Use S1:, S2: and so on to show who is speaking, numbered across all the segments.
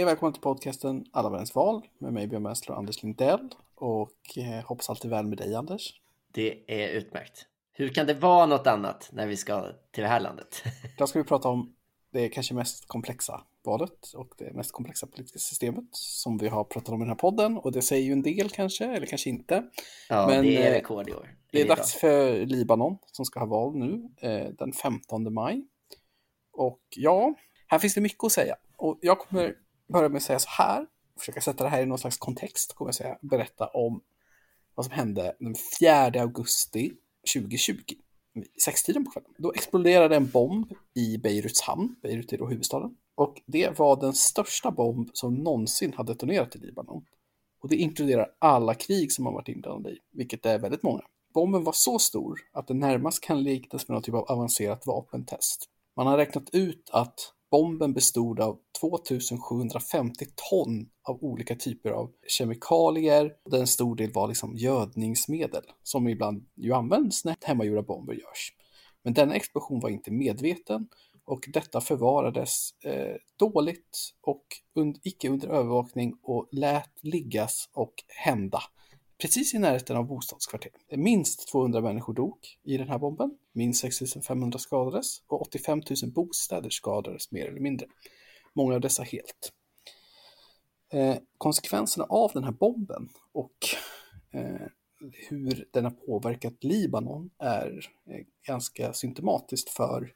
S1: Hej och välkommen till podcasten Alla världens val med mig Björn Mäsler och Anders Lindell. Och eh, hoppas allt är väl med dig Anders.
S2: Det är utmärkt. Hur kan det vara något annat när vi ska till det här landet?
S1: Idag ska vi prata om det kanske mest komplexa valet och det mest komplexa politiska systemet som vi har pratat om i den här podden. Och det säger ju en del kanske, eller kanske inte.
S2: Ja,
S1: Men,
S2: det är
S1: eh,
S2: rekord i år.
S1: Det är
S2: bra.
S1: dags för Libanon som ska ha val nu eh, den 15 maj. Och ja, här finns det mycket att säga. Och jag kommer börja med att säga så här, försöka sätta det här i någon slags kontext, kommer jag säga, berätta om vad som hände den 4 augusti 2020. vid Sextiden på kvällen. Då exploderade en bomb i Beiruts hamn, Beirut är då huvudstaden. Och det var den största bomb som någonsin har detonerat i Libanon. Och det inkluderar alla krig som har varit inblandade i, vilket är väldigt många. Bomben var så stor att den närmast kan liknas med någon typ av avancerat vapentest. Man har räknat ut att bomben bestod av 2750 ton av olika typer av kemikalier. Där en stor del var liksom gödningsmedel som ibland ju används när hemmagjorda bomber görs. Men denna explosion var inte medveten och detta förvarades eh, dåligt och und icke under övervakning och lät liggas och hända precis i närheten av bostadskvarter. Minst 200 människor dog i den här bomben, minst 6500 skadades och 85 000 bostäder skadades mer eller mindre. Många av dessa helt. Eh, konsekvenserna av den här bomben och eh, hur den har påverkat Libanon är eh, ganska symptomatiskt för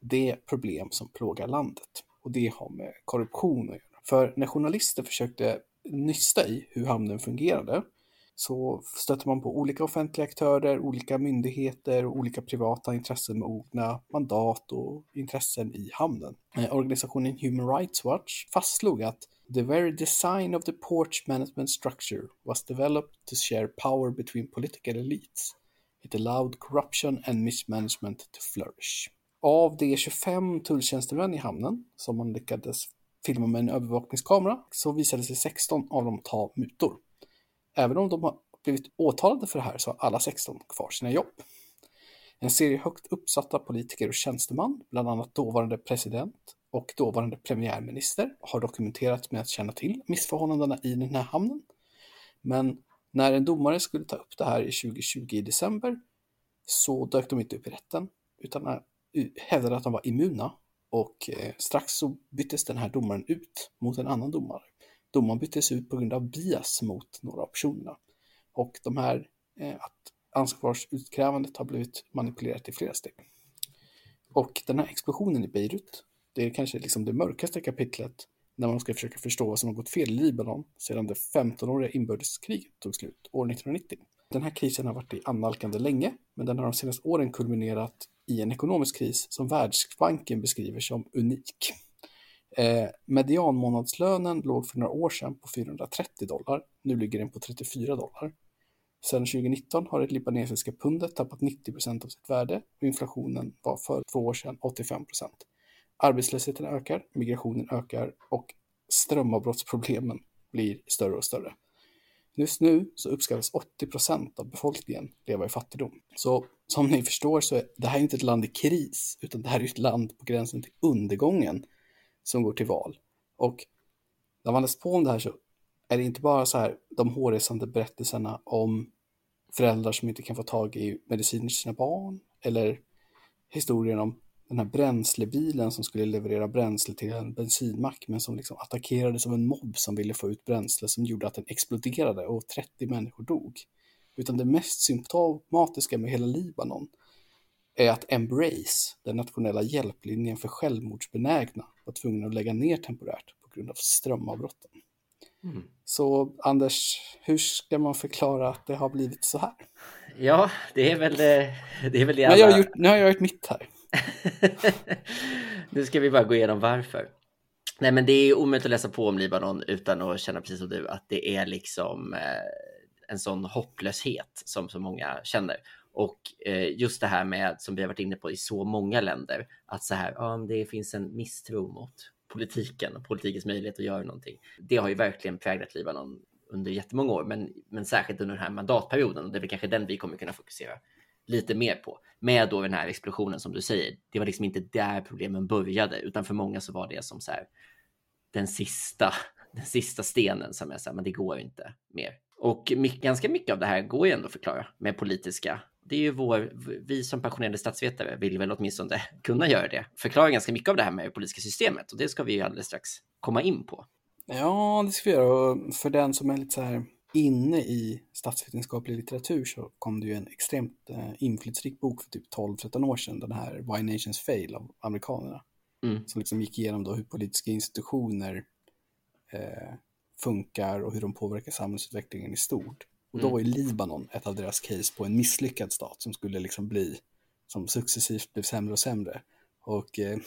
S1: det problem som plågar landet. Och det har med korruption att göra. För när journalister försökte nysta i hur hamnen fungerade så stöter man på olika offentliga aktörer, olika myndigheter och olika privata intressen med olika mandat och intressen i hamnen. Eh, organisationen Human Rights Watch fastslog att The very design of the porch management structure was developed to share power between political elites. It allowed corruption and mismanagement to flourish. Av de 25 tulltjänstemän i hamnen som man lyckades filma med en övervakningskamera så visade sig 16 av dem ta mutor. Även om de har blivit åtalade för det här så har alla 16 kvar sina jobb. En serie högt uppsatta politiker och tjänsteman, bland annat dåvarande president och dåvarande premiärminister, har dokumenterat med att känna till missförhållandena i den här hamnen. Men när en domare skulle ta upp det här i 2020 i december så dök de inte upp i rätten utan eh, hävdade att de var immuna och eh, strax så byttes den här domaren ut mot en annan domare. Domaren byttes ut på grund av bias mot några av personerna. Och de här, eh, att ansvarsutkrävandet har blivit manipulerat i flera steg. Och den här explosionen i Beirut, det är kanske liksom det mörkaste kapitlet när man ska försöka förstå vad som har gått fel i Libanon sedan det 15-åriga inbördeskriget tog slut år 1990. Den här krisen har varit i annalkande länge, men den har de senaste åren kulminerat i en ekonomisk kris som Världsbanken beskriver som unik. Eh, medianmånadslönen låg för några år sedan på 430 dollar. Nu ligger den på 34 dollar. Sedan 2019 har det libanesiska pundet tappat 90 procent av sitt värde och inflationen var för två år sedan 85 procent. Arbetslösheten ökar, migrationen ökar och strömavbrottsproblemen blir större och större. Just nu så uppskattas 80 procent av befolkningen leva i fattigdom. Så som ni förstår så är det här inte ett land i kris, utan det här är ett land på gränsen till undergången som går till val. Och när man läst på om det här så är det inte bara så här de hårresande berättelserna om föräldrar som inte kan få tag i mediciner till sina barn eller historien om den här bränslebilen som skulle leverera bränsle till en bensinmack men som liksom attackerades av en mobb som ville få ut bränsle som gjorde att den exploderade och 30 människor dog. Utan det mest symptomatiska med hela Libanon är att Embrace, den nationella hjälplinjen för självmordsbenägna, var tvungen att lägga ner temporärt på grund av strömavbrotten.
S2: Mm.
S1: Så Anders, hur ska man förklara att det har blivit så här?
S2: Ja, det är väl eh, det. Är väl det
S1: Nu har, jag gjort, nu har jag gjort mitt här.
S2: nu ska vi bara gå igenom varför. Nej, men det är omöjligt att läsa på om Libanon utan att känna precis som du att det är liksom eh, en sån hopplöshet som så många känner. Och eh, just det här med som vi har varit inne på i så många länder att så här, ja, det finns en misstro mot politiken och politikens möjlighet att göra någonting. Det har ju verkligen präglat Libanon under jättemånga år, men, men särskilt under den här mandatperioden och det är väl kanske den vi kommer kunna fokusera lite mer på. Med då den här explosionen som du säger, det var liksom inte där problemen började, utan för många så var det som så här, den sista, den sista stenen som är så här, men det går ju inte mer. Och mycket, ganska mycket av det här går ju ändå att förklara med politiska. Det är ju vår, vi som pensionerade statsvetare vill väl åtminstone kunna göra det. Förklara ganska mycket av det här med det politiska systemet och det ska vi ju alldeles strax komma in på.
S1: Ja, det ska vi göra. Och för den som är lite så här inne i statsvetenskaplig litteratur så kom det ju en extremt eh, inflytelserik bok för typ 12-13 år sedan, den här Why Nations Fail av amerikanerna.
S2: Mm.
S1: Som liksom gick igenom då hur politiska institutioner eh, funkar och hur de påverkar samhällsutvecklingen i stort. Och då
S2: Mm.
S1: var ju Libanon ett av deras case på en misslyckad stat som skulle liksom bli, som successivt blev sämre och sämre. Och eh,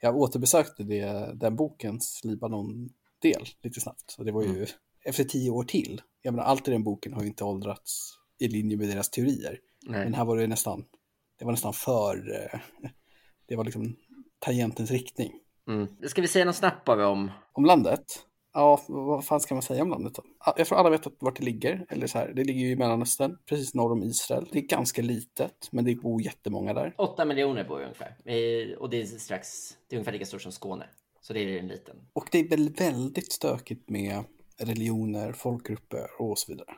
S1: jag återbesökte det, den bokens Libanon-del lite snabbt. Och det var ju
S2: Mm.
S1: efter tio år till. Jag menar, allt i den boken har ju inte åldrats i linje med deras teorier.
S2: Nej.
S1: Men här var det nästan, det var nästan för, eh, det var liksom tangentens riktning.
S2: Mm. Ska vi säga något snabbt bara om
S1: Om landet? Ja, vad fan ska man säga om landet då? Ja, Jag tror alla vet att vart det ligger. Eller så här, det ligger ju i Mellanöstern, precis norr om Israel. Det är ganska litet, men det bor jättemånga där.
S2: 8 miljoner bor det ungefär. Eh, Och det är strax, det är ungefär lika stort som Skåne. Så det är en liten.
S1: Och det är väl väldigt stökigt med religioner, folkgrupper och så vidare.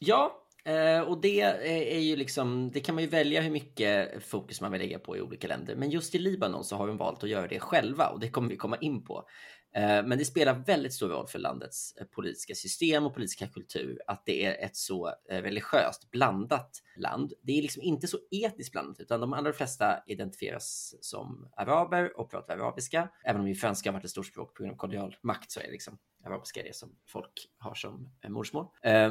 S2: Ja, eh, och det är ju liksom, det kan man ju välja hur mycket fokus man vill lägga på i olika länder. Men just i Libanon så har de valt att göra det själva och det kommer vi komma in på. Eh, men det spelar väldigt stor roll för landets eh, politiska system och politiska kultur att det är ett så eh, religiöst blandat land. Det är liksom inte så etniskt blandat utan de allra flesta identifieras som araber och pratar arabiska. Även om ju franska har varit ett stort språk på grund av kolonial makt så är det liksom arabiska är det som folk har som modersmål.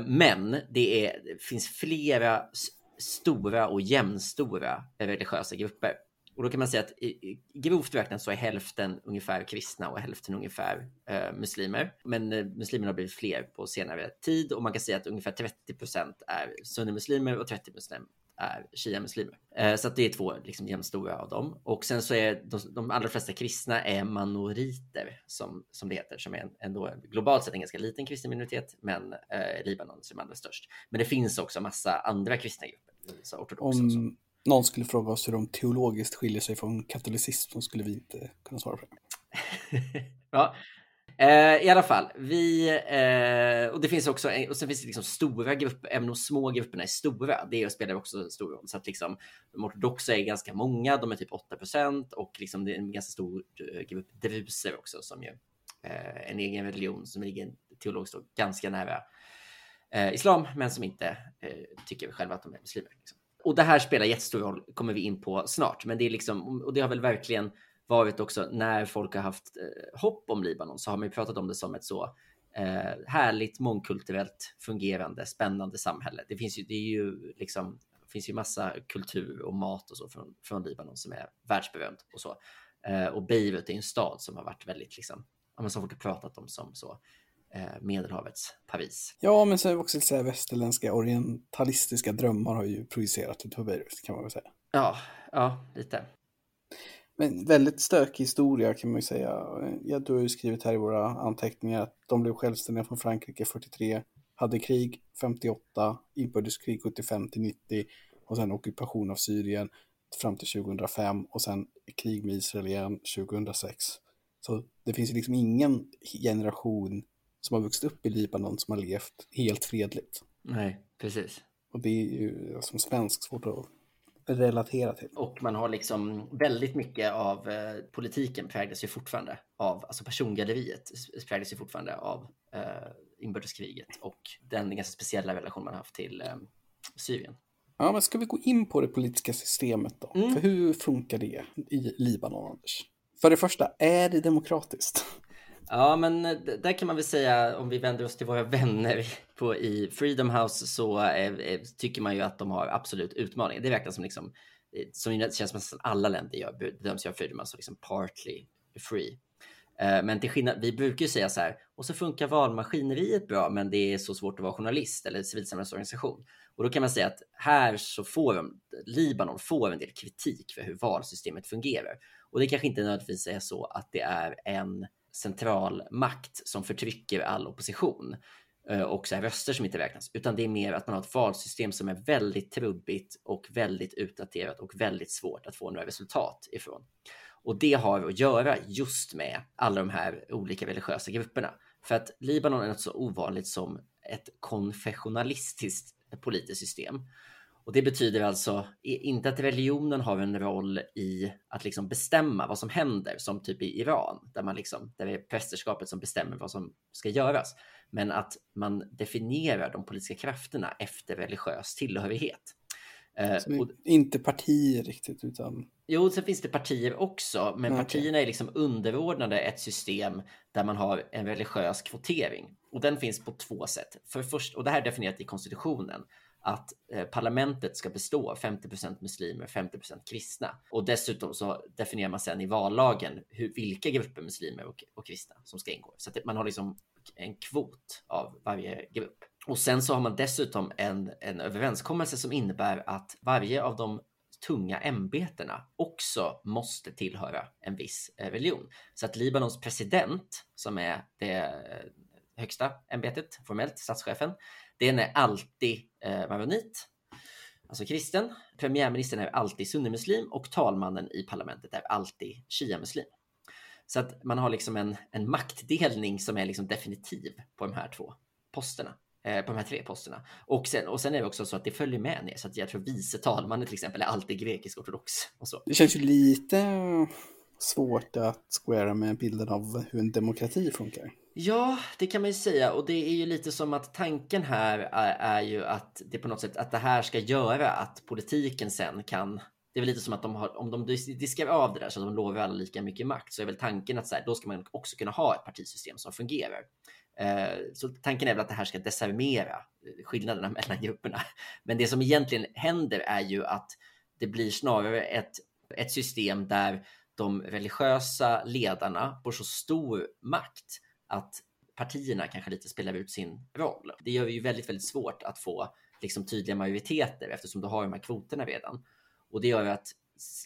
S2: Men det, är, det finns flera stora och jämnstora religiösa grupper. Och då kan man säga att i- grovt räknat så är hälften ungefär kristna och hälften ungefär eh, muslimer. Men eh, muslimerna har blivit fler på senare tid och man kan säga att ungefär 30 procent är sunnimuslimer och 30 är shia-muslimer. Eh, så att det är två liksom, jämnstora av dem. Och sen så är de, de allra flesta kristna är manoriter som, som det heter, som är en, ändå globalt sett en ganska liten kristen minoritet, men eh, Libanon som är allra störst. Men det finns också massa andra kristna grupper, så ortodoxa och så.
S1: Någon skulle fråga oss hur de teologiskt skiljer sig från katolicism så skulle vi inte kunna svara på det.
S2: ja. Eh, I alla fall, vi, eh, och det finns också, och sen finns det liksom stora grupper, även de små grupperna är stora. Det spelar också stor roll. Så att liksom, de ortodoxa är ganska många, de är typ 8 procent och liksom det är en ganska stor eh, grupp druser också som ju eh, en egen religion som ligger teologiskt ganska nära eh, islam, men som inte eh, tycker själva att de är muslimer. Liksom. Och det här spelar jättestor roll, kommer vi in på snart, men det är liksom, och det har väl verkligen varit också när folk har haft eh, hopp om Libanon så har man ju pratat om det som ett så eh, härligt, mångkulturellt fungerande, spännande samhälle. Det finns ju, det är ju liksom, det finns ju massa kultur och mat och så från, från Libanon som är världsberömt och så. Eh, och Beirut är en stad som har varit väldigt liksom, som folk har pratat om som så eh, Medelhavets Paris.
S1: Ja, men det också så här västerländska orientalistiska drömmar har ju projicerat ut på Beirut kan man väl säga.
S2: Ja, ja, lite.
S1: Men väldigt stökig historia kan man ju säga. Ja, du har ju skrivit här i våra anteckningar att de blev självständiga från Frankrike 43, hade krig 58, inbördeskrig 75 till 90 och sen ockupation av Syrien fram till 2005 och sen krig med Israel igen 2006. Så det finns ju liksom ingen generation som har vuxit upp i Libanon som har levt helt fredligt.
S2: Nej, precis.
S1: Och det är ju som svensk svårt att relatera till.
S2: Och man har liksom väldigt mycket av eh, politiken präglas ju fortfarande av, alltså persongalleriet präglas ju fortfarande av eh, inbördeskriget och den ganska speciella relation man haft till eh, Syrien.
S1: Ja, men ska vi gå in på det politiska systemet då?
S2: Mm.
S1: För hur funkar det i Libanon, Anders? För det första, är det demokratiskt?
S2: Ja, men eh, där kan man väl säga om vi vänder oss till våra vänner på, i Freedom House så eh, eh, tycker man ju att de har absolut utmaningar. Det verkar som liksom, eh, som det känns som att alla länder gör, bedöms göra Freedom House som liksom partly free. Eh, Men till skillnad, vi brukar ju säga så här, och så funkar valmaskineriet bra, men det är så svårt att vara journalist eller civilsamhällesorganisation. Och då kan man säga att här så får de, Libanon får en del kritik för hur valsystemet fungerar. Och det kanske inte nödvändigtvis är så att det är en central makt som förtrycker all opposition eh, och så här röster som inte räknas, utan det är mer att man har ett valsystem som är väldigt trubbigt och väldigt utdaterat och väldigt svårt att få några resultat ifrån. Och det har att göra just med alla de här olika religiösa grupperna. För att Libanon är något så ovanligt som ett konfessionalistiskt politiskt system. Och det betyder alltså inte att religionen har en roll i att liksom bestämma vad som händer, som typ i Iran, där, man liksom, där det är prästerskapet som bestämmer vad som ska göras. Men att man definierar de politiska krafterna efter religiös tillhörighet.
S1: Eh, och, inte partier riktigt, utan...
S2: Jo, sen finns det partier också, men okay. partierna är liksom underordnade ett system där man har en religiös kvotering. Och den finns på två sätt. För först, och det här är definierat i konstitutionen, att eh, parlamentet ska bestå av 50% muslimer, 50% kristna. Och dessutom så definierar man sen i vallagen hur, vilka grupper muslimer och, och kristna som ska ingå. Så att man har liksom en kvot av varje grupp. Och sen så har man dessutom en, en överenskommelse som innebär att varje av de tunga ämbetena också måste tillhöra en viss eh, religion. Så att Libanons president, som är det högsta ämbetet, formellt statschefen, den är alltid eh, maronit, alltså kristen. Premiärministern är alltid sunnimuslim och talmannen i parlamentet är alltid shia-muslim. Så att man har liksom en, en maktdelning som är liksom definitiv på de här två posterna. Eh, på de här tre posterna. Och sen, och sen är det också så att det följer med ner. Så att jag tror vice talmannen till exempel är alltid grekisk-ortodox. Och så.
S1: Det känns ju lite svårt att squara med bilden av hur en demokrati funkar.
S2: Ja, det kan man ju säga och det är ju lite som att tanken här är, är, ju att det på något sätt att det här ska göra att politiken sen kan det är väl lite som att de har, om de diskar av det där så att de lovar alla lika mycket makt så är väl tanken att så här, då ska man också kunna ha ett partisystem som fungerar. Eh, så tanken är väl att det här ska desarmera eh, skillnaderna mellan grupperna. Men det som egentligen händer är ju att det blir snarare ett, ett system där de religiösa ledarna får så stor makt att partierna kanske lite spelar ut sin roll. Det gör det ju väldigt, väldigt svårt att få liksom tydliga majoriteter eftersom du har de här kvoterna redan. Och det gör att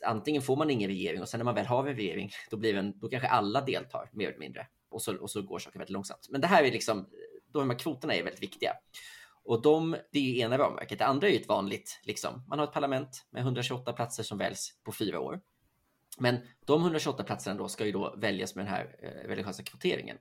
S2: antingen får man ingen regering och sen när man väl har en regering, då, blir en, då kanske alla deltar mer eller mindre och så, och så går saker väldigt långsamt. Men det här är liksom, de här kvoterna är väldigt viktiga. Och de, det är ju ena ramverket. Det andra är ju ett vanligt, liksom, man har ett parlament med 128 platser som väljs på fyra år. Men de 128 platserna då ska ju då väljas med den här eh, religiösa kvoteringen.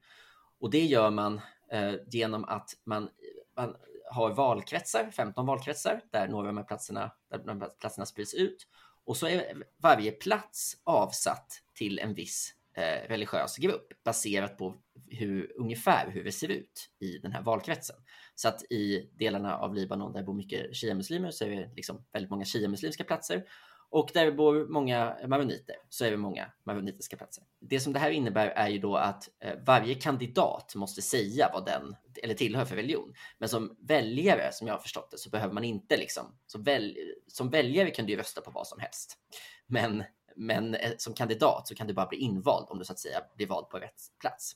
S2: Och det gör man eh, genom att man, man har valkretsar, 15 valkretsar, där några av de här platserna, där de här platserna sprids ut. Och så är varje plats avsatt till en viss eh, religiös grupp baserat på hur, ungefär hur det ser ut i den här valkretsen. Så att i delarna av Libanon där det bor mycket shia-muslimer så är det liksom väldigt många shia-muslimska platser och där det bor många maroniter så är det många maronitiska platser. Det som det här innebär är ju då att eh, varje kandidat måste säga vad den eller tillhör för religion. Men som väljare, som jag har förstått det, så behöver man inte liksom som, väl, som väljare kan du ju rösta på vad som helst. Men, men eh, som kandidat så kan du bara bli invald om du så att säga blir vald på rätt plats.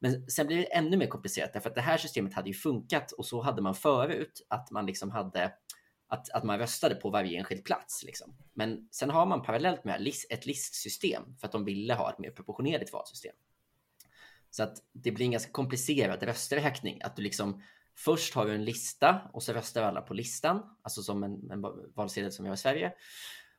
S2: Men sen blir det ännu mer komplicerat därför att det här systemet hade ju funkat och så hade man förut att man liksom hade att, att man röstade på varje enskild plats. Liksom. Men sen har man parallellt med ett listsystem för att de ville ha ett mer proportionerligt valsystem. Så att det blir en ganska komplicerad rösträkning. Att du liksom först har du en lista och så röstar alla på listan, alltså som en, en valsedel som vi har i Sverige.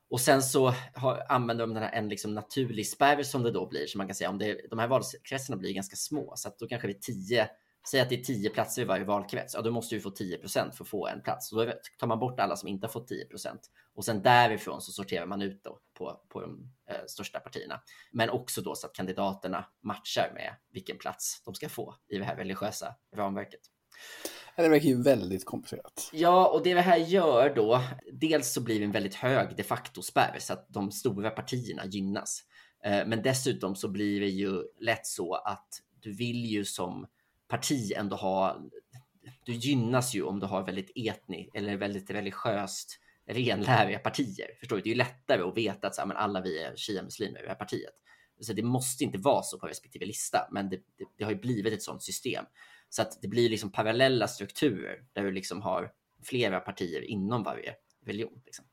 S2: Och sen så har, använder de den här, en liksom naturlig spärr som det då blir. Så man kan säga om det, de här valkretsarna blir ganska små, så att då kanske det är tio Säg att det är 10 platser i varje valkrets. Ja, då måste du få 10% för att få en plats. då tar man bort alla som inte har fått 10 och sen därifrån så sorterar man ut då på, på de eh, största partierna. Men också då så att kandidaterna matchar med vilken plats de ska få i det här religiösa ramverket.
S1: Det verkar ju väldigt komplicerat.
S2: Ja, och det det här gör då, dels så blir det en väldigt hög de facto spärr så att de stora partierna gynnas. Eh, men dessutom så blir det ju lätt så att du vill ju som parti ändå ha, du gynnas ju om du har väldigt etniskt eller väldigt religiöst renläriga partier. Förstår du? Det är ju lättare att veta att så här, men alla vi är shia-muslimer i det här partiet. Så det måste inte vara så på respektive lista, men det, det, det, har ju blivit ett sådant system. Så att det blir liksom parallella strukturer där du liksom har flera partier inom varje religion. Liksom.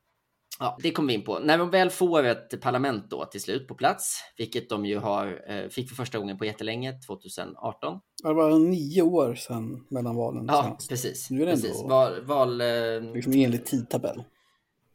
S2: Ja, det kommer vi in på. När de väl får ett parlament då till slut på plats, vilket de ju har, eh, fick för första gången på jättelänge, 2018.
S1: det var nio år sedan mellan valen.
S2: Ja, senast. precis. Nu är det precis. ändå val, val,
S1: eh, liksom enligt tidtabell.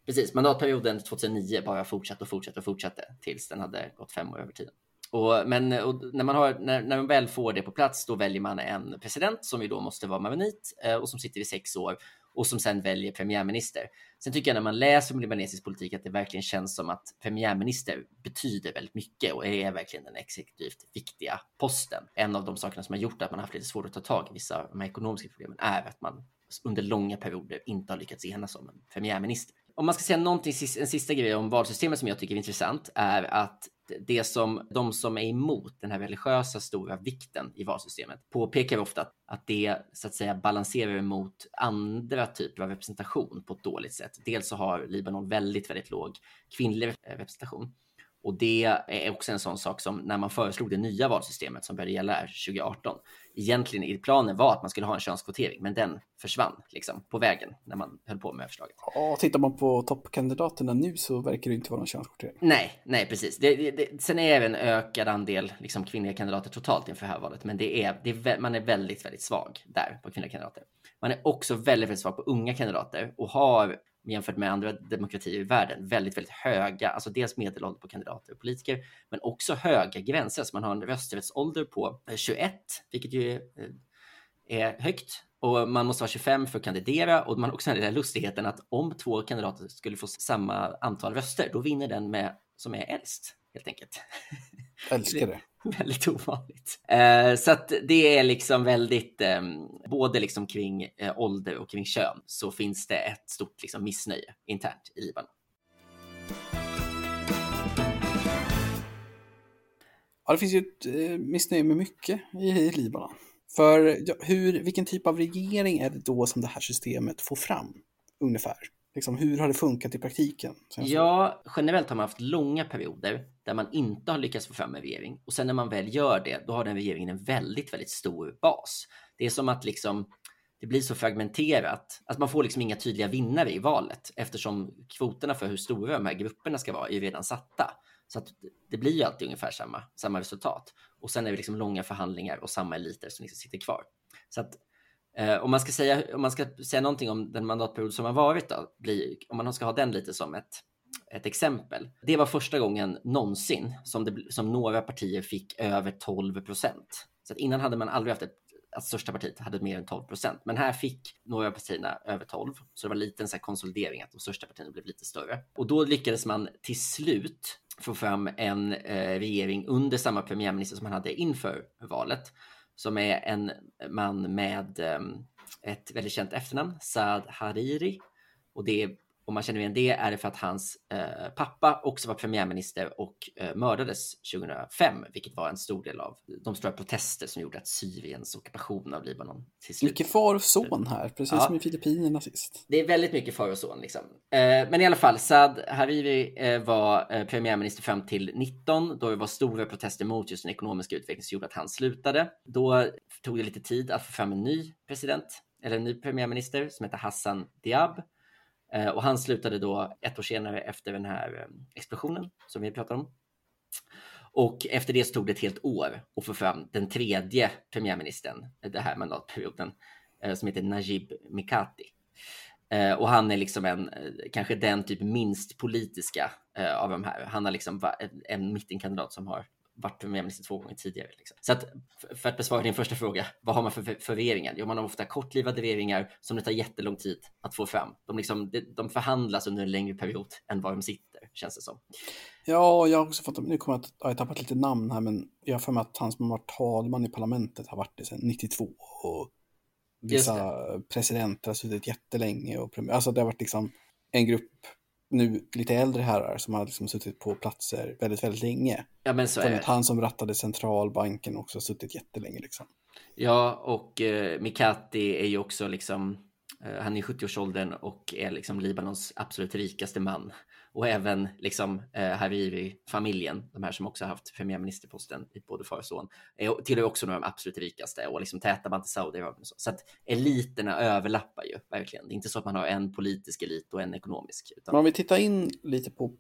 S2: Precis, mandatperioden 2009 bara fortsatte och fortsatte och fortsatte tills den hade gått fem år över tiden. Och, men och när, man har, när, när man väl får det på plats, då väljer man en president som ju då måste vara maronit eh, och som sitter i sex år och som sen väljer premiärminister. Sen tycker jag när man läser om libanesisk politik att det verkligen känns som att premiärminister betyder väldigt mycket och är verkligen den exekutivt viktiga posten. En av de sakerna som har gjort att man haft lite svårt att ta tag i vissa av de här ekonomiska problemen är att man under långa perioder inte har lyckats enas om en premiärminister. Om man ska säga någonting, en sista grej om valsystemet som jag tycker är intressant är att det som de som är emot den här religiösa stora vikten i valsystemet påpekar ofta att, att det så att säga balanserar emot andra typer av representation på ett dåligt sätt. Dels så har Libanon väldigt, väldigt låg kvinnlig representation och det är också en sån sak som när man föreslog det nya valsystemet som började gälla 2018. Egentligen i planen var att man skulle ha en könskvotering, men den försvann liksom på vägen när man höll på med förslaget.
S1: Ja, tittar man på toppkandidaterna nu så verkar det inte vara någon könskvotering.
S2: Nej, nej precis. Det, det, det, sen är det en ökad andel liksom, kvinnliga kandidater totalt inför det här valet, men det är, det är, man är väldigt, väldigt svag där på kvinnliga kandidater. Man är också väldigt, väldigt svag på unga kandidater och har jämfört med andra demokratier i världen väldigt, väldigt höga, alltså dels medelålder på kandidater och politiker, men också höga gränser. Så man har en rösträttsålder på eh, 21, vilket ju eh, är högt. Och man måste vara 25 för att kandidera och man har också den där lustigheten att om två kandidater skulle få samma antal röster, då vinner den med som är äldst helt enkelt.
S1: älskar det.
S2: väldigt ovanligt. Eh, så att det är liksom väldigt, eh, både liksom kring eh, ålder och kring kön så finns det ett stort liksom, missnöje internt i Libanon.
S1: Ja, det finns ju ett eh, missnöje med mycket i, i Libanon. För ja, hur, vilken typ av regering är det då som det här systemet får fram? Ungefär. Liksom, hur har det funkat i praktiken?
S2: Ja, generellt har man haft långa perioder där man inte har lyckats få fram en regering. Och sen när man väl gör det, då har den regeringen en väldigt, väldigt stor bas. Det är som att liksom, det blir så fragmenterat att man får liksom inga tydliga vinnare i valet eftersom kvoterna för hur stora de här grupperna ska vara är redan satta. Så att det blir ju alltid ungefär samma, samma resultat. Och sen är det liksom långa förhandlingar och samma eliter som liksom sitter kvar. Så att Eh, om, man ska säga, om man ska säga någonting om den mandatperiod som har varit, då, blir, om man ska ha den lite som ett, ett exempel. Det var första gången någonsin som, det, som några partier fick över 12 procent. Så innan hade man aldrig haft ett att största partiet hade mer än 12 procent. Men här fick några av partierna över 12, så det var lite en så konsolidering att de största partierna blev lite större. Och då lyckades man till slut få fram en eh, regering under samma premiärminister som man hade inför valet som är en man med ehm, ett väldigt känt efternamn, Saad Hariri. Och det är om man känner igen det är det för att hans eh, pappa också var premiärminister och eh, mördades 2005, vilket var en stor del av de stora protester som gjorde att Syriens ockupation av Libanon
S1: till slut. Mycket far och son här, precis ja. som i Filippinerna sist.
S2: Det är väldigt mycket far och son liksom. Eh, men i alla fall, Saad Hariri eh, var eh, premiärminister fram till 19, då det var stora protester mot just den ekonomiska utvecklingen som gjorde att han slutade. Då tog det lite tid att få fram en ny president, eller en ny premiärminister som heter Hassan Diab Eh, och han slutade då ett år senare efter den här eh, explosionen som vi pratar om. Och efter det så tog det ett helt år att få fram den tredje premiärministern den här mandatperioden eh, som heter Najib Mikati. Och han är liksom en, kanske den typ minst politiska av de här. Han är liksom en mittenkandidat som har varit premiärminister två gånger tidigare. Liksom. Så att, för att besvara din första fråga, vad har man för, för regeringar? Jo, man har ofta kortlivade regeringar som det tar jättelång tid att få fram. De, liksom, de förhandlas under en längre period än var de sitter, känns det som.
S1: Ja, jag har också fått, nu kommer jag att, jag har tappat lite namn här, men jag har för mig att han som har varit talman i parlamentet har varit det sedan 92 och vissa presidenter har suttit jättelänge och alltså det har varit liksom en grupp nu lite äldre herrar som har liksom suttit på platser väldigt, väldigt länge.
S2: Ja, men så är det.
S1: Han som rattade centralbanken också har suttit jättelänge liksom.
S2: Ja, och eh, Mikati är ju också liksom, eh, han är i 70-årsåldern och är liksom Libanons absolut rikaste man och även liksom eh, Hariri-familjen, de här som också har haft premiärministerposten i både far och son, är, tillhör också några av de absolut rikaste och liksom täta band till Saudiarabien. Så. så att eliterna överlappar ju verkligen. Det är inte så att man har en politisk elit och en ekonomisk.
S1: Utan... Men om vi tittar in lite på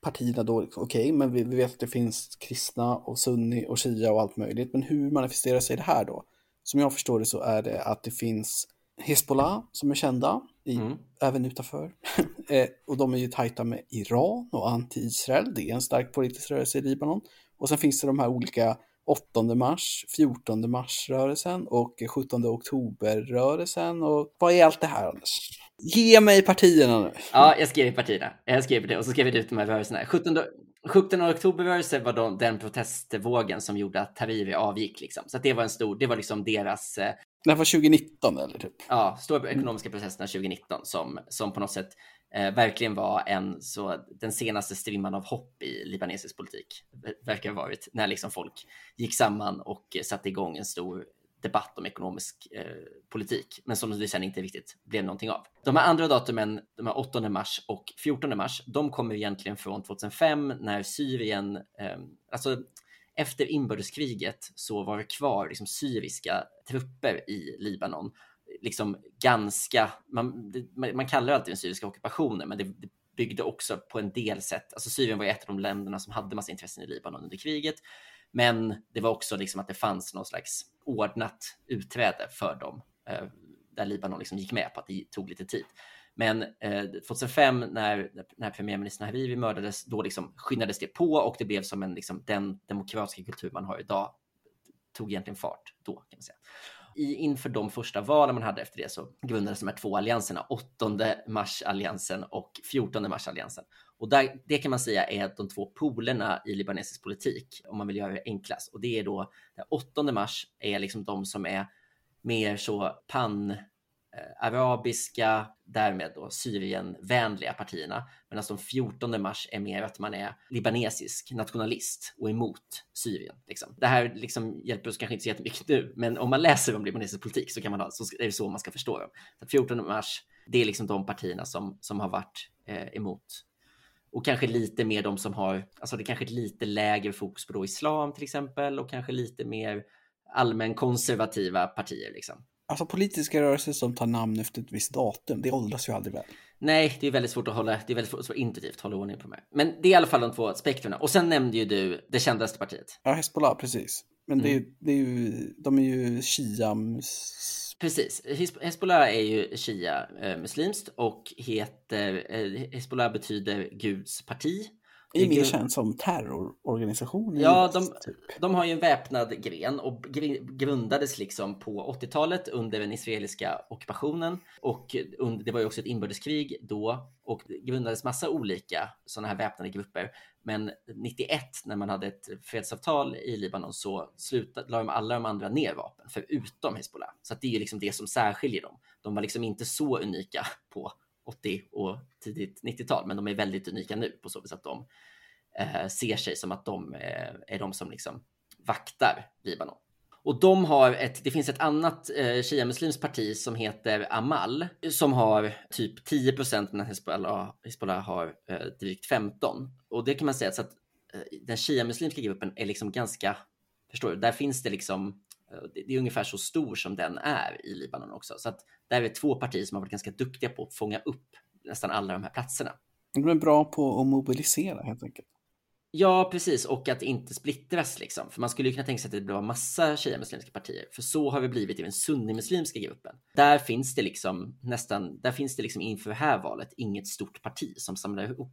S1: partierna då, liksom, okej, okay, men vi, vi, vet att det finns kristna och sunni och shia och allt möjligt, men hur manifesterar sig det här då? Som jag förstår det så är det att det finns Hezbollah som är kända, i,
S2: Mm.
S1: även utanför. eh, och de är ju tajta med Iran och anti-Israel. Det är en stark politisk rörelse i Libanon. Och sen finns det de här olika 8 mars, 14 mars-rörelsen och 17 oktober-rörelsen. Och vad är allt det här, Anders? Ge mig partierna nu.
S2: Ja, jag skrev i partierna. Jag skrev det och så skrev jag ut de här rörelserna. 17, 17 oktober-rörelsen var de, den protestvågen som gjorde att Hariri avgick. Liksom. Så det var en stor, det var liksom deras eh,
S1: det här var 2019 eller typ.
S2: ja, stora ekonomiska processerna 2019 som, som på något sätt eh, verkligen var en så den senaste strimman av hopp i libanesisk politik. Verkar ha varit när liksom folk gick samman och satte igång en stor debatt om ekonomisk eh, politik, men som det sen inte riktigt blev någonting av. De här andra datumen, de här 8 mars och 14 mars, de kommer egentligen från 2005 när Syrien, eh, alltså efter inbördeskriget så var det kvar liksom syriska trupper i Libanon. Liksom ganska, man, det, man kallar det alltid den syriska ockupationen, men det, det byggde också på en del sätt. Alltså Syrien var ett av de länderna som hade massa intressen i Libanon under kriget. Men det var också liksom att det fanns någon slags ordnat utträde för dem, eh, där Libanon liksom gick med på att det tog lite tid. Men eh, 2005 när, när premiärministern Hariri mördades, då liksom skyndades det på och det blev som en, liksom, den demokratiska kultur man har idag tog egentligen fart då kan man säga. I, inför de första valen man hade efter det så grundades de här två allianserna, 8 mars-alliansen och 14 mars-alliansen. Och där, det kan man säga är de två polerna i libanesisk politik, om man vill göra det enklast. Och det är då, 8 mars är liksom de som är mer så pan Eh, arabiska, därmed då Syrienvänliga partierna. Medan de 14 mars är mer att man är libanesisk nationalist och emot Syrien. Liksom. Det här liksom hjälper oss kanske inte så jättemycket nu, men om man läser om libanesisk politik så kan man ha, så är det så man ska förstå dem. Så 14 mars, det är liksom de partierna som, som har varit eh, emot. Och kanske lite mer de som har, alltså det är kanske ett lite lägre fokus på då islam till exempel och kanske lite mer allmän konservativa partier liksom.
S1: Alltså politiska rörelser som tar namn efter ett visst datum, det åldras ju aldrig väl.
S2: Nej, det är väldigt svårt att hålla, det är väldigt svårt, svårt intuitivt att hålla ordning på här. Men det är i alla fall de två spektrarna. Och sen nämnde ju du det kändaste partiet.
S1: Ja, Hezbollah, precis. Men det är, ju- det är ju, de är ju Shia-mus...
S2: Precis. Hezbollah är ju shia eh, muslimskt och heter, eh, Hezbollah betyder Guds parti.
S1: Det är mer känt som terrororganisation.
S2: Ja, de,
S1: typ.
S2: de har ju en väpnad gren och gr- grundades liksom på 80-talet under den israeliska ockupationen. Och under, det var ju också ett inbördeskrig då och det grundades massa olika sådana här väpnade grupper. Men 91 när man hade ett fredsavtal i Libanon så slutade, la de alla de andra ner vapen förutom Hezbollah. Så det är ju liksom det som särskiljer dem. De var liksom inte så unika på 80 och tidigt 90-tal, men de är väldigt unika nu på så vis att de eh, ser sig som att de eh, är de som liksom vaktar Libanon. Och de har ett, det finns ett annat eh, shia-muslims parti som heter Amal som har typ 10 procent medan Hezbollah, Hezbollah har eh, drygt 15. Och det kan man säga så att eh, den shia-muslimska gruppen är liksom ganska, förstår du, där finns det liksom, det, är ungefär så stor som den är i Libanon också. Så att där är två partier som har varit ganska duktiga på att fånga upp nästan alla de här platserna.
S1: De är bra på att mobilisera helt enkelt.
S2: Ja, precis. Och att inte splittras liksom. För man skulle ju kunna tänka sig att det blir massa shia-muslimska partier. För så har vi blivit i den sunnimuslimska gruppen. Där finns det liksom nästan, där finns det liksom inför det här valet inget stort parti som samlar ihop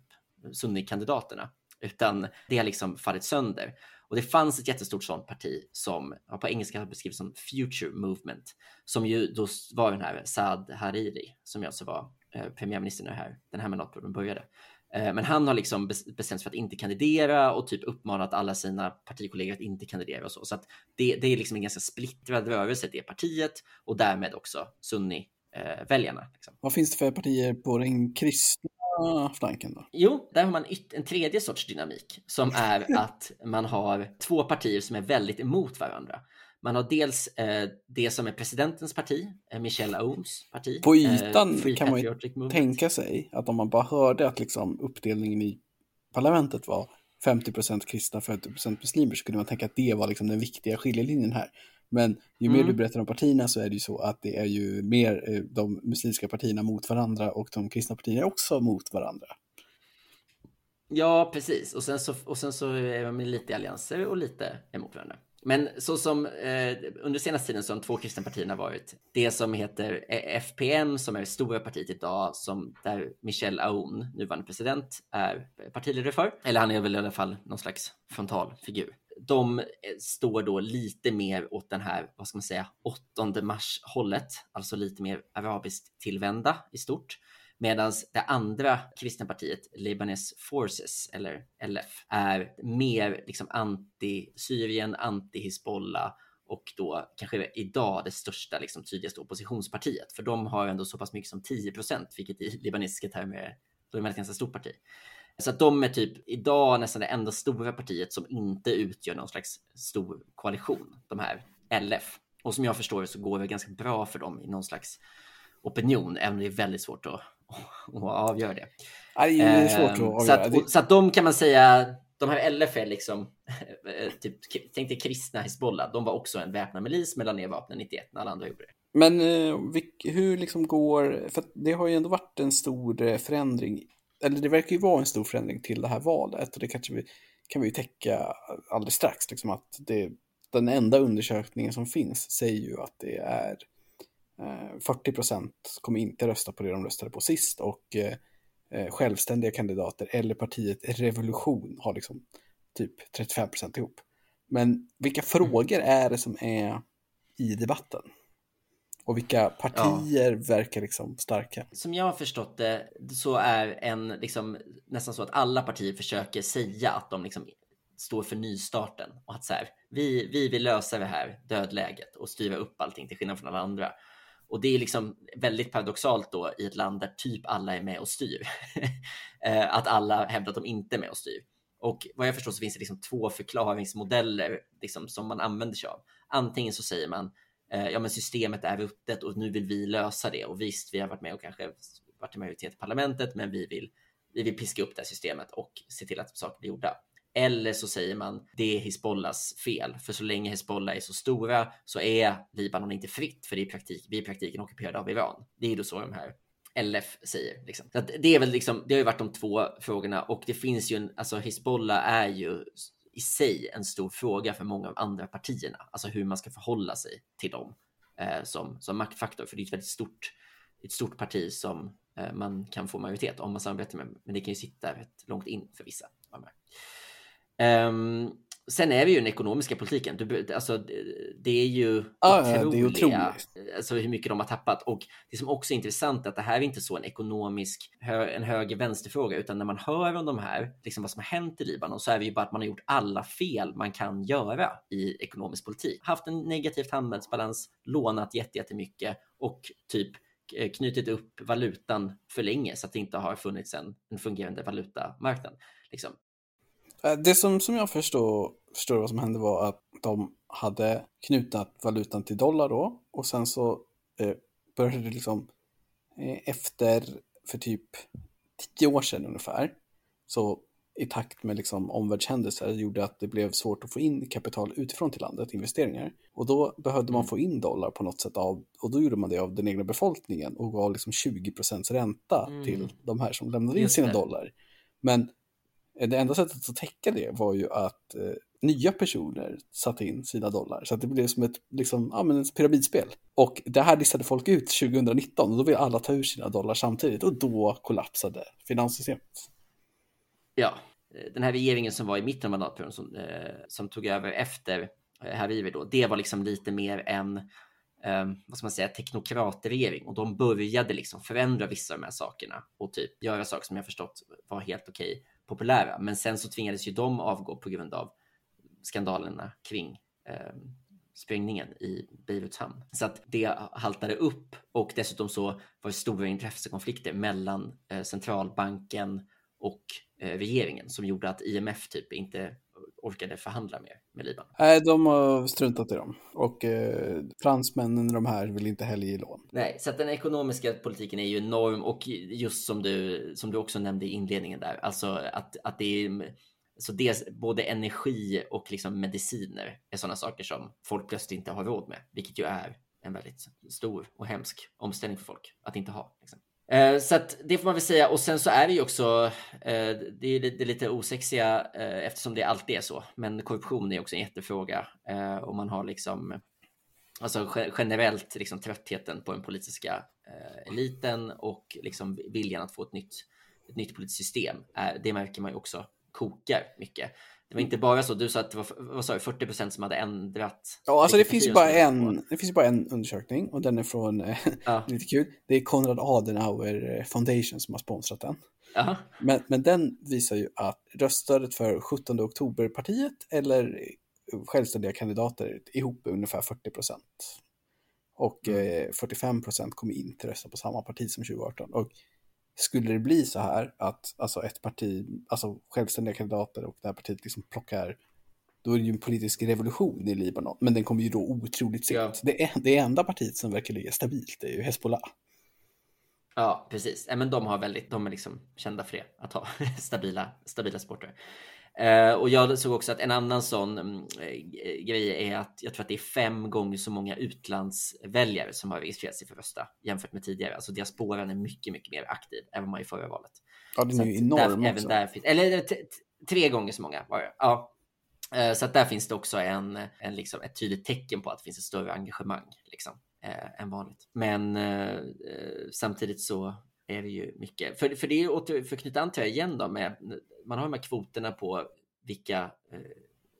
S2: sunnikandidaterna. Utan det har liksom fallit sönder. Och det fanns ett jättestort sånt parti som på engelska har beskrivits som Future Movement. Som ju då var den här Saad Hariri, som ju alltså var eh, premiärminister när här, den här mandatperioden började. Eh, Men han har liksom bestämt sig för att inte kandidera och typ uppmanat alla sina partikollegor att inte kandidera och så. Så att det, det är liksom en ganska splittrad rörelse, det partiet och därmed också sunni-väljarna. Eh, liksom.
S1: Vad finns det för partier på den kristna flanken då?
S2: Jo, där har man en tredje sorts dynamik som är att man har två partier som är väldigt emot varandra. Man har dels eh, det som är presidentens parti, eh, Michelle Aoums parti.
S1: På
S2: eh,
S1: ytan
S2: Free
S1: kan man ju
S2: Movement.
S1: tänka sig att om man bara hörde att liksom uppdelningen i parlamentet var 50% kristna, 50% muslimer så kunde man tänka att det var liksom den viktiga skiljelinjen här. Men ju mer
S2: Mm.
S1: du berättar om partierna så är det ju så att det är ju mer eh, de muslimska partierna mot varandra och de kristna partierna är också mot varandra.
S2: Ja, precis. Och sen så, och sen så är man lite i allianser och lite emot varandra. Men så som eh, under senaste tiden så har de två kristna partierna varit det som heter FPN som är det stora partiet idag som där Michel Aoun, nuvarande president, är partiledare för. Eller han är väl i alla fall någon slags frontalfigur. De eh, står då lite mer åt den här, vad ska man säga, 8 mars hållet, alltså lite mer arabiskt tillvända i stort. Medan det andra kristna partiet, Lebanese Forces, eller LF, är mer liksom anti-Syrien, anti-Hizbollah och då kanske idag det största, liksom, tydligaste oppositionspartiet. För de har ändå så pass mycket som 10 procent, vilket i libanesiska termer är, då är ett ganska stort parti. Så att de är typ idag nästan det enda stora partiet som inte utgör någon slags stor koalition, de här LF. Och som jag förstår det så går det ganska bra för dem i någon slags opinion, även om det är väldigt svårt att och avgör det.
S1: Det är svårt att ehm, avgöra.
S2: Så att, så att de kan man säga, de här LF är liksom, typ, tänk dig kristna Hizbollah, de var också en väpnad milis mellan ner vapnen 91 när alla andra gjorde det.
S1: Men eh, hur liksom går, för det har ju ändå varit en stor eh, förändring, eller det verkar ju vara en stor förändring till det här valet och det kanske vi, kan vi ju täcka alldeles strax, liksom att det, den enda undersökningen som finns säger ju att det är 40 eh, procent kommer inte rösta på det de röstade på sist och eh, eh, självständiga kandidater eller partiet Revolution har liksom typ 35 procent ihop. Men vilka mm. frågor är det som är i debatten? Och vilka partier ja. verkar liksom starka?
S2: Som jag har förstått det så är en liksom nästan så att alla partier försöker säga att de liksom står för nystarten och att så här, vi, vi vill lösa det här dödläget och styra upp allting till skillnad från alla andra. Och det är liksom väldigt paradoxalt då i ett land där typ alla är med och styr. Eh, att alla hävdar att de inte är med och styr. Och vad jag förstår så finns det liksom två förklaringsmodeller liksom, som man använder sig av. Antingen så säger man Eh, ja men systemet är ruttet och nu vill vi lösa det och visst vi har varit med och kanske varit i majoritet i parlamentet men vi vill, vi vill piska upp det här systemet och se till att saker blir gjorda. Eller så säger man det är Hizbollahs fel, för så länge Hizbollah är så stora så är Libanon inte fritt, för det är praktik, vi är i praktiken ockuperade av Iran. Det är då så de här LF säger. Liksom. Så det är väl liksom, det har ju varit de två frågorna och det finns ju en, alltså Hizbollah är ju i sig en stor fråga för många av andra partierna, alltså hur man ska förhålla sig till dem eh, som, som maktfaktor, för det är ett väldigt stort, ett stort parti som eh, man kan få majoritet om man samarbetar med, men det kan ju sitta rätt långt in för vissa. Av de här. Um, sen är det ju den ekonomiska politiken. Du, alltså, det är ju
S1: ah, otroliga, det är otroligt.
S2: Alltså hur mycket de har tappat. Och det som också är intressant är att det här är inte så en ekonomisk, en höger-vänsterfråga, utan när man hör om de här, liksom vad som har hänt i Libanon, så är det ju bara att man har gjort alla fel man kan göra i ekonomisk politik. Haft en negativ handelsbalans, lånat jättemycket och typ eh, knutit upp valutan för länge så att det inte har funnits en, en fungerande valutamarknad. Liksom.
S1: Eh, det som, som jag förstår, förstår vad som hände var att de hade knutat valutan till dollar då och sen så eh, började det liksom eh, efter, för typ tio år sedan ungefär, så i takt med liksom omvärldshändelser gjorde att det blev svårt att få in kapital utifrån till landet, investeringar. Och då behövde man mm. få in dollar på något sätt av, och då gjorde man det av den egna befolkningen och gav liksom 20% ränta mm. till de här som lämnade in sina dollar. Men det enda sättet att täcka det var ju att eh, nya personer satte in sina dollar. Så att det blev som ett, liksom, ja, men ett pyramidspel. Och det här listade folk ut 2019 och då ville alla ta ur sina dollar samtidigt och då kollapsade finanssystemet.
S2: Ja, den här regeringen som var i mitten av mandatperioden som, eh, som tog över efter eh, Hariri då, det var liksom lite mer en eh, vad ska man säga, teknokratregering och de började liksom förändra vissa av de här sakerna och typ göra saker som jag förstått var helt okej. Populära. Men sen så tvingades ju de avgå på grund av skandalerna kring eh, sprängningen i Beiruts hamn. Så att det haltade upp och dessutom så var det stora intressekonflikter mellan eh, centralbanken och eh, regeringen som gjorde att IMF typ inte orkade förhandla mer med Libanon.
S1: Nej, de har struntat i dem. Och eh, fransmännen de här vill inte heller ge lån.
S2: Nej, så att den ekonomiska politiken är ju enorm och just som du, som du också nämnde i inledningen där, alltså att, att det är så dels både energi och liksom mediciner är sådana saker som folk plötsligt inte har råd med, vilket ju är en väldigt stor och hemsk omställning för folk att inte ha. Liksom. Eh, så att det får man väl säga. Och sen så är det ju också, eh, det är det lite osexiga eh, eftersom det alltid är så. Men korruption är också en jättefråga. Eh, och man har liksom, alltså generellt liksom tröttheten på den politiska eh, eliten och liksom viljan att få ett nytt, ett nytt politiskt system. Eh, det märker man ju också kokar mycket. Det var inte bara så, du sa att det var vad sa du, 40 procent som hade ändrat.
S1: Ja, alltså det finns, bara en, det finns bara en undersökning och den är från, eh, ja. lite kul, det är Konrad Adenauer eh, Foundation som har sponsrat den. Men, men den visar ju att röststödet för 17 oktober-partiet eller självständiga kandidater ihop är ungefär 40 procent. Och mm. eh, 45 procent kommer inte rösta på samma parti som 2018. Och skulle det bli så här att alltså ett parti, alltså självständiga kandidater och det här partiet liksom plockar, då är det ju en politisk revolution i Libanon, men den kommer ju då otroligt sent. Ja. Det, det enda partiet som verkar ligga stabilt det är ju Hezbollah.
S2: Ja, precis. men de har väldigt, de är liksom kända för det, att ha stabila, stabila sporter. Uh, och jag såg också att en annan sån um, grej är att jag tror att det är fem gånger så många utlandsväljare som har registrerat sig för rösta jämfört med tidigare. Alltså diasporan är mycket, mycket mer aktiv än vad man i förra valet.
S1: Ja, den är ju enorm
S2: där, även där finns, Eller tre gånger så många var det. Ja. Uh, så att där finns det också en, en liksom, ett tydligt tecken på att det finns ett större engagemang liksom, än vanligt. Men samtidigt så är det ju mycket. För, för det är ju för att knyta an till det igen då med man har de här kvoterna på vilka eh,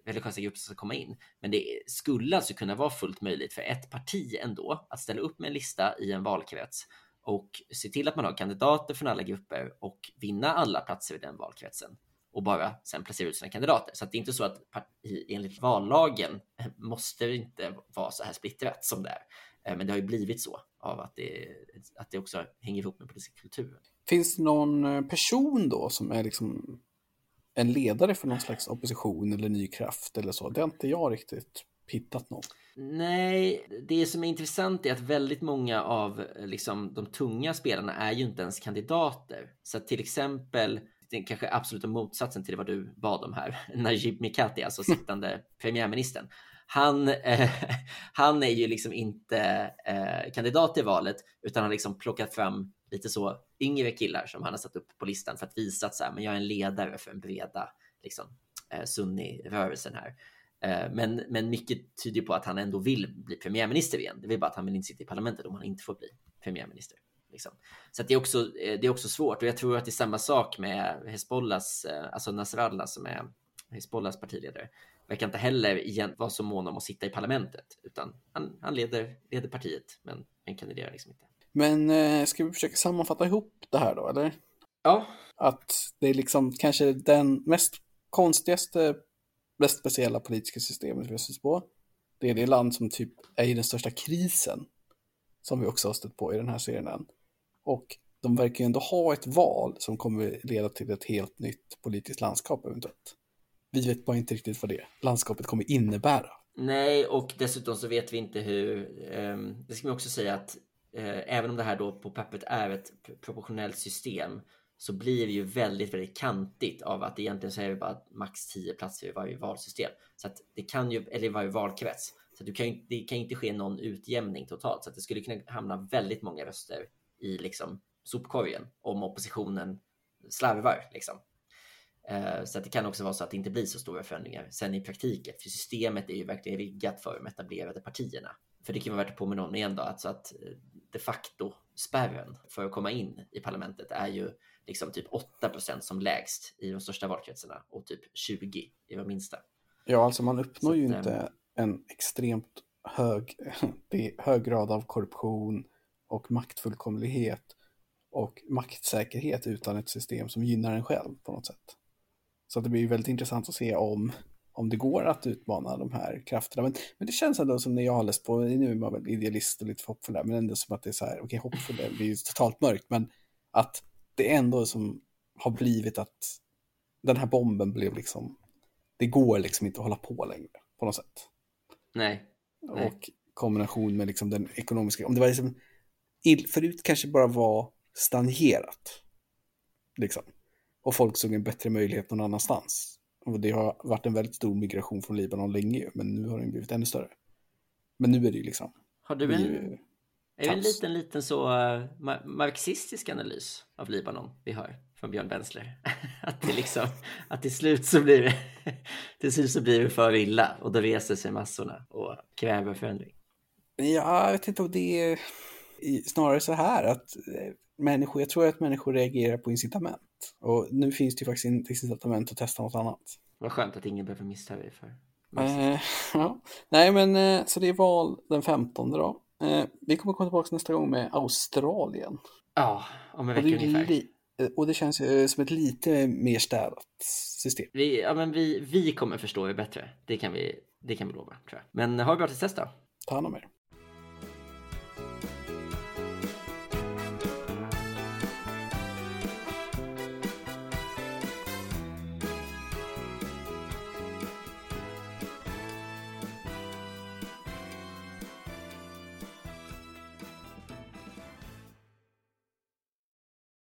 S2: religiösa grupper som ska komma in. Men det skulle alltså kunna vara fullt möjligt för ett parti ändå att ställa upp med en lista i en valkrets och se till att man har kandidater från alla grupper och vinna alla platser i den valkretsen och bara sen placera ut sina kandidater. Så att det är inte så att parti, enligt vallagen måste det inte vara så här splittrat som det är. Eh, men det har ju blivit så av att det, att det också hänger ihop med politisk kultur.
S1: Finns det någon eh, person då som är liksom en ledare för någon slags opposition eller ny kraft eller så? Det har inte jag riktigt hittat någon.
S2: Nej, det som är intressant är att väldigt många av eh, liksom, de tunga spelarna är ju inte ens kandidater. Så till exempel, är kanske absoluta motsatsen till vad du bad om här, Najib Mikati, alltså sittande premiärministern han, eh, han är ju liksom inte eh, kandidat i valet utan har liksom plockat fram lite så yngre killar som han har satt upp på listan för att visa att så här, men jag är en ledare för en breda liksom, eh, Sunni-rörelsen här. Eh, men, men mycket tyder på att han ändå vill bli premiärminister igen. Det är bara att han vill inte sitta i parlamentet om han inte får bli premiärminister. Liksom. Så det, är också, eh, det är också svårt och jag tror att det är samma sak med Hezbollahs, eh, alltså Nasrallah som är Hezbollahs partiledare verkar inte heller vara så mån om att sitta i parlamentet, utan han, han leder, leder partiet, men, men kandiderar liksom inte.
S1: Men eh, ska vi försöka sammanfatta ihop det här då, eller?
S2: Ja.
S1: Att det är liksom kanske den mest konstigaste, mest speciella politiska systemet vi har stött på. Det är det land som typ är i den största krisen, som vi också har stött på i den här serien än. Och de verkar ju ändå ha ett val som kommer leda till ett helt nytt politiskt landskap eventuellt. Vi vet bara inte riktigt vad det landskapet kommer innebära.
S2: Nej, och dessutom så vet vi inte hur. Um, det ska man också säga att Eh, även om det här då på pappret är ett proportionellt system så blir det ju väldigt, väldigt kantigt av att egentligen så är det bara max 10 platser i varje valsystem. Så att det kan ju, eller i varje valkrets. Så du kan det kan inte ske någon utjämning totalt. Så att det skulle kunna hamna väldigt många röster i liksom sopkorgen om oppositionen slarvar. Liksom. Eh, så att det kan också vara så att det inte blir så stora förändringar sen i praktiken. För systemet är ju verkligen riggat för de etablerade partierna. För det kan vara värt att påminna om igen då, alltså att eh, de facto spärren för att komma in i parlamentet är ju liksom typ 8% som lägst i de största valkretsarna och typ 20 i de minsta.
S1: Ja, alltså man uppnår så ju att, inte en extremt hög, hög grad av korruption och maktfullkomlighet och maktsäkerhet utan ett system som gynnar en själv på något sätt. Så det blir väldigt intressant att se om, om det går att utmana de här krafterna. Men, men det känns ändå som när jag har läst på, nu är man väl idealist och lite hoppfull där, men ändå som att det är så här, okej, okay, hoppfull, det blir ju totalt mörkt, men att det ändå som har blivit att den här bomben blev liksom, det går liksom inte att hålla på längre på något sätt.
S2: Nej.
S1: Nej. Och kombination med liksom den ekonomiska, om det var liksom, förut kanske bara var stagnerat. Liksom och folk såg en bättre möjlighet någon annanstans. Och det har varit en väldigt stor migration från Libanon länge, men nu har den blivit ännu större. Men nu är det ju liksom...
S2: Har du en, Är det en liten, liten så uh, marxistisk analys av Libanon vi har från Björn Bensler? att det liksom, att till slut så blir det, till slut så blir det för illa och då reser sig massorna och kräver förändring.
S1: Ja, jag vet inte om det är snarare så här att eh, människor, jag tror att människor reagerar på incitament. Och nu finns det ju faktiskt inte incitament att testa något annat.
S2: Vad skönt att ingen behöver missta dig för.
S1: Eh, ja. Nej, men eh, så det är val den 15 då. Eh, vi kommer komma tillbaka nästa gång med Australien.
S2: Ja, om en vecka ungefär.
S1: Eh, och det känns eh, som ett lite mer städat system.
S2: Vi, ja, men vi, vi kommer förstå det bättre. Det kan vi, det kan vi lova, tror jag. Men ha det bra tills dess då.
S1: Ta hand om er.